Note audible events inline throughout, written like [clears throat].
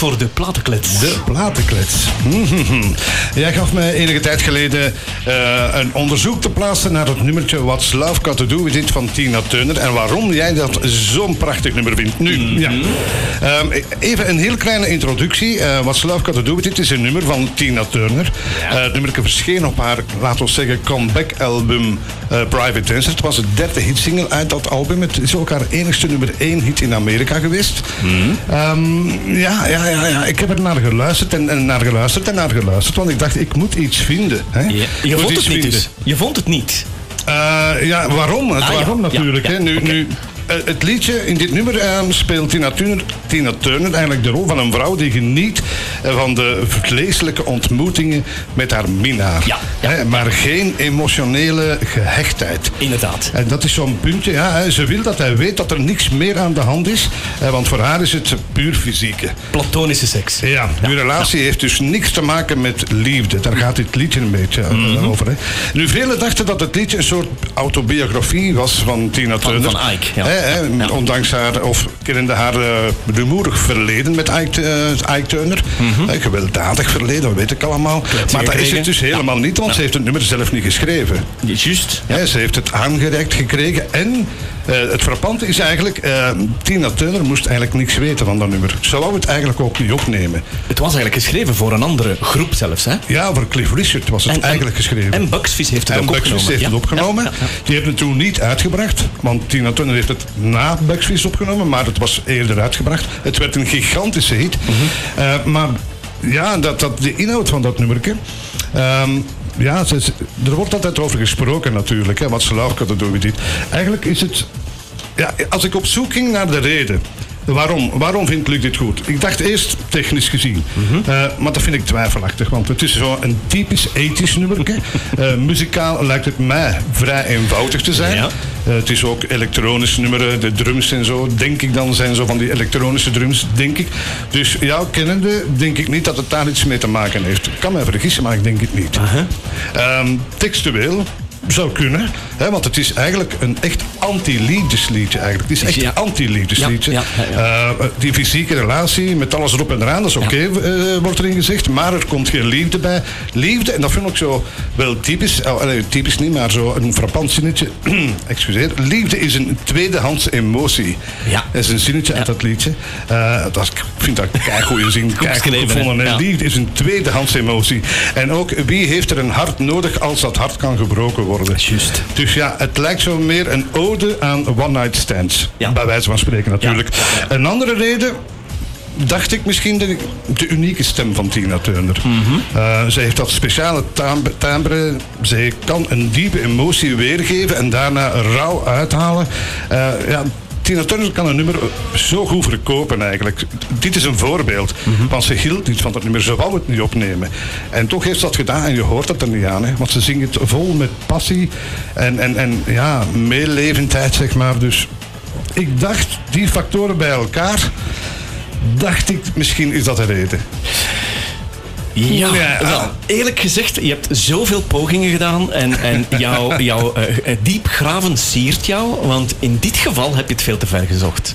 voor de platenklets. De platenklets. [laughs] Jij gaf mij enige tijd geleden uh, een onderzoek te plaatsen naar het nummertje What's Love Got To Do With It van Tina Turner. En waarom jij dat zo'n prachtig nummer vindt. Nu, mm -hmm. ja. Um, even een heel kleine introductie. Uh, What's Love Got To Do With It is een nummer van Tina Turner. Ja. Uh, het nummer verscheen op haar, laten we zeggen, comeback album Private Dancer. Het was de derde hitsingle uit dat album. Het is ook haar enigste nummer één hit in Amerika geweest. Mm -hmm. um, ja, ja, ja, ja, ik heb er naar geluisterd en, en, naar geluisterd en naar geluisterd. Want ik dacht, ik moet iets vinden. Hè? Ja, je vond het niet dus. Je vond het niet. Uh, ja, waarom? Ah, waarom ja, natuurlijk. Hè? Nu, okay. nu, uh, het liedje in dit nummer uh, speelt Tina Turner, Tina Turner eigenlijk de rol van een vrouw die geniet van de vleeselijke ontmoetingen met haar minnaar. Ja? Maar geen emotionele gehechtheid. Inderdaad. En dat is zo'n puntje. Ja, ze wil dat hij weet dat er niks meer aan de hand is. want voor haar is het puur fysieke. Platonische seks. Ja, uw relatie heeft dus niks te maken met liefde. Daar gaat dit liedje een beetje mm -hmm. over. Hè? Nu, velen dachten dat het liedje een soort autobiografie was van Tina Turner. Van, van Ike, ja. Ondanks haar, of kennende haar uh, rumoerig verleden met Ike, uh, Ike Turner. Mm -hmm. uh, gewelddadig verleden, dat weet ik allemaal. Klets maar dat is het dus helemaal niet, want ze heeft het nummer zelf niet geschreven. Juist. Ze heeft het aangereikt gekregen en uh, het frappante is eigenlijk, uh, Tina Turner moest eigenlijk niks weten van dat nummer. Ze wou het eigenlijk ook niet opnemen. Het was eigenlijk geschreven voor een andere groep zelfs, hè? Ja, voor Cliff Richard was het En- en- eigenlijk geschreven. En Fizz heeft het En ook opgenomen. heeft Ja, het opgenomen. ja, ja, ja. Die hebben het toen niet uitgebracht, want Tina Turner heeft het na Fizz opgenomen, maar het was eerder uitgebracht. Het werd een gigantische hit. Mhm. Uh, maar ja, dat, dat, de inhoud van dat nummerke. ehm, ja, ze- er wordt altijd over gesproken natuurlijk, hè, wat ze lauw kunnen doen met dit. Eigenlijk is het ja, als ik op zoek ging naar de reden. Waarom? Waarom vindt Luc dit goed? Ik dacht eerst technisch gezien. Eh, maar dat vind ik twijfelachtig. Want het is zo een typisch ethisch nummer. [laughs] Eh muzikaal lijkt het mij vrij eenvoudig te zijn. Ja. Eh, het is ook elektronisch nummer. De drums en zo, denk ik dan, zijn zo van die elektronische drums, denk ik. Dus ja, kennende, denk ik niet dat het daar iets mee te maken heeft. Ik kan mij vergissen, maar ik denk het niet. Ehm, textueel zou kunnen, hè, want het is eigenlijk een echt anti-liefdesliedje eigenlijk. Het is echt Ja. een anti-liefdesliedje. Ja, ja, ja, Eh, die fysieke relatie met alles erop en eraan, dat is oké, eh, wordt erin gezegd, maar er komt geen liefde bij. Liefde, en dat vind ik zo wel typisch, oh, nee, typisch niet, maar zo een frappant zinnetje, [clears throat] excuseer. Liefde is een tweedehands emotie. Ja. Dat is een zinnetje uit dat liedje. Eh, dat ik vind dat een keigoede zin, [laughs] gevonden. Liefde is een tweedehands emotie. En ook, wie heeft er een hart nodig als dat hart kan gebroken worden? Juist. Dus ja, het lijkt zo meer een ode aan one-night stands. Ja. Bij wijze van spreken natuurlijk. Ja. Een andere reden dacht ik misschien de, de unieke stem van Tina Turner. Eh, ze heeft dat speciale timbre, timbre. Ze kan een diepe emotie weergeven en daarna rauw uithalen. Eh, ja, Tina kan een nummer zo goed verkopen eigenlijk. Dit is een voorbeeld. Mhm. Want ze hield niet van dat nummer. Ze wou het niet opnemen. En toch heeft ze dat gedaan en je hoort dat er niet aan. Hè? Want ze zingt het vol met passie en, en, en ja, meelevendheid zeg maar. Dus ik dacht, die factoren bij elkaar, dacht ik, misschien is dat de reden. Ja, wel, eerlijk gezegd, je hebt zoveel pogingen gedaan en, en jouw, [laughs] jouw eh, diep graven siert jou, want in dit geval heb je het veel te ver gezocht.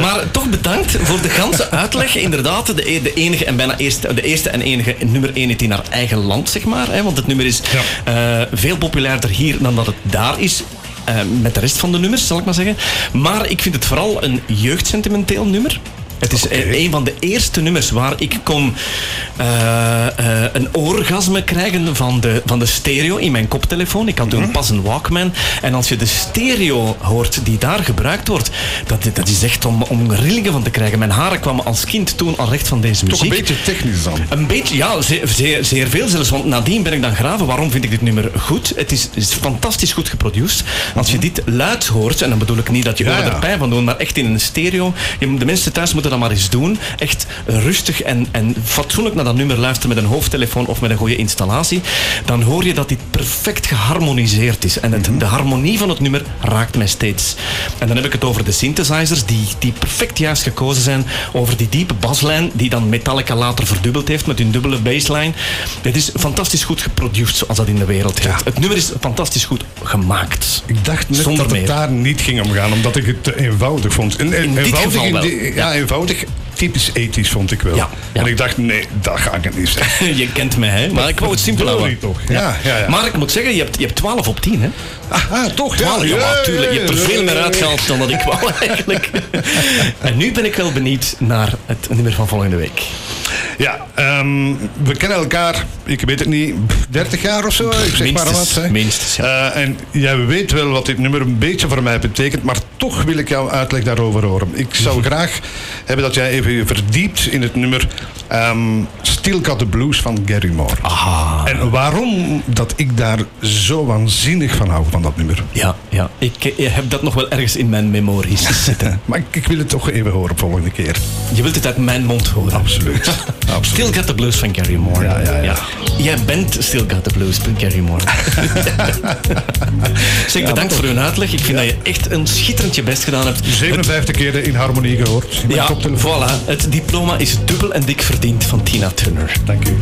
Maar toch bedankt voor de ganse uitleg. Inderdaad, de, e- de enige en bijna eerste, de eerste en enige nummer 1 in haar eigen land, zeg maar. Hè, want het nummer is eh, veel populairder hier dan dat het daar is. eh, met de rest van de nummers, zal ik maar zeggen. Maar ik vind het vooral een jeugdsentimenteel nummer. Het is een van de eerste nummers waar ik kon eh, eh, een orgasme krijgen van de, van de stereo in mijn koptelefoon. Ik had toen pas een Walkman. En als je de stereo hoort die daar gebruikt wordt, dat, dat is echt om, om rillingen van te krijgen. Mijn haren kwamen als kind toen al recht van deze muziek. Toch een beetje technisch dan. Een beetje, ja, zeer, zeer, zeer veel zelfs. Want nadien ben ik dan graven. Waarom vind ik dit nummer goed? Het is, is fantastisch goed geproduceerd. Als je dit luid hoort, en dan bedoel ik niet dat je Ja, er pijn van doen, maar echt in een stereo. Je, de mensen thuis moeten dat maar eens doen. Echt rustig en, en fatsoenlijk naar dat nummer luisteren met een hoofdtelefoon of met een goede installatie. Dan hoor je dat dit perfect geharmoniseerd is. En het, Mhm. de harmonie van het nummer raakt mij steeds. En dan heb ik het over de synthesizers, die, die perfect juist gekozen zijn. Over die diepe baslijn, die dan Metallica later verdubbeld heeft met hun dubbele bassline. Het is fantastisch goed geproduceerd, zoals dat in de wereld gaat. Het nummer is fantastisch goed gemaakt. Ik dacht net Zonder dat het meer. daar niet ging om gaan, omdat ik het te eenvoudig vond. En, en- In dit eenvoudig geval in wel. die- ja, eenvoudig typisch ethisch, vond ik wel. Ja, ja. En ik dacht, nee, dat ga ik het niet zeggen. [laughs] je kent mij, hè? Maar ik wou het simpel houden. toch. Ja, ja, ja. Maar ik moet zeggen, je hebt, je hebt 12 op 10, hè? Ah, ah, toch? 12, ja, maar tuurlijk. Je hebt er veel meer uitgehaald dan dat ik wou, [laughs] eigenlijk. [laughs] En nu ben ik wel benieuwd naar het nummer van volgende week. Ja, ehm, we kennen elkaar, ik weet het niet, 30 jaar of zo. Ik zeg maar wat. minstens, ja. Eh, en jij weet wel wat dit nummer een beetje voor mij betekent, maar toch wil ik jouw uitleg daarover horen. Ik zou [laughs] graag hebben dat jij even je verdiept in het nummer ehm Still Got the Blues van Gary Moore. Ah, En waarom dat ik daar zo waanzinnig van hou, van dat nummer. ja, ja. Ik eh, heb dat nog wel ergens in mijn memories [laughs] zitten. Maar ik, ik wil het toch even horen volgende keer. Je wilt het uit mijn mond horen. Absoluut. [laughs] Absoluut. Still Got the Blues van Gary Moore. Ja, ja, ja. Jij bent Still Got the Blues van Gary Moore. [laughs] zeg, bedankt voor uw uitleg. Ik vind dat je echt een schitterend je best gedaan hebt. 57 keren in harmonie gehoord. in Ja, voilà. Het diploma is dubbel en dik verdiend van Tina Turner. Dank u.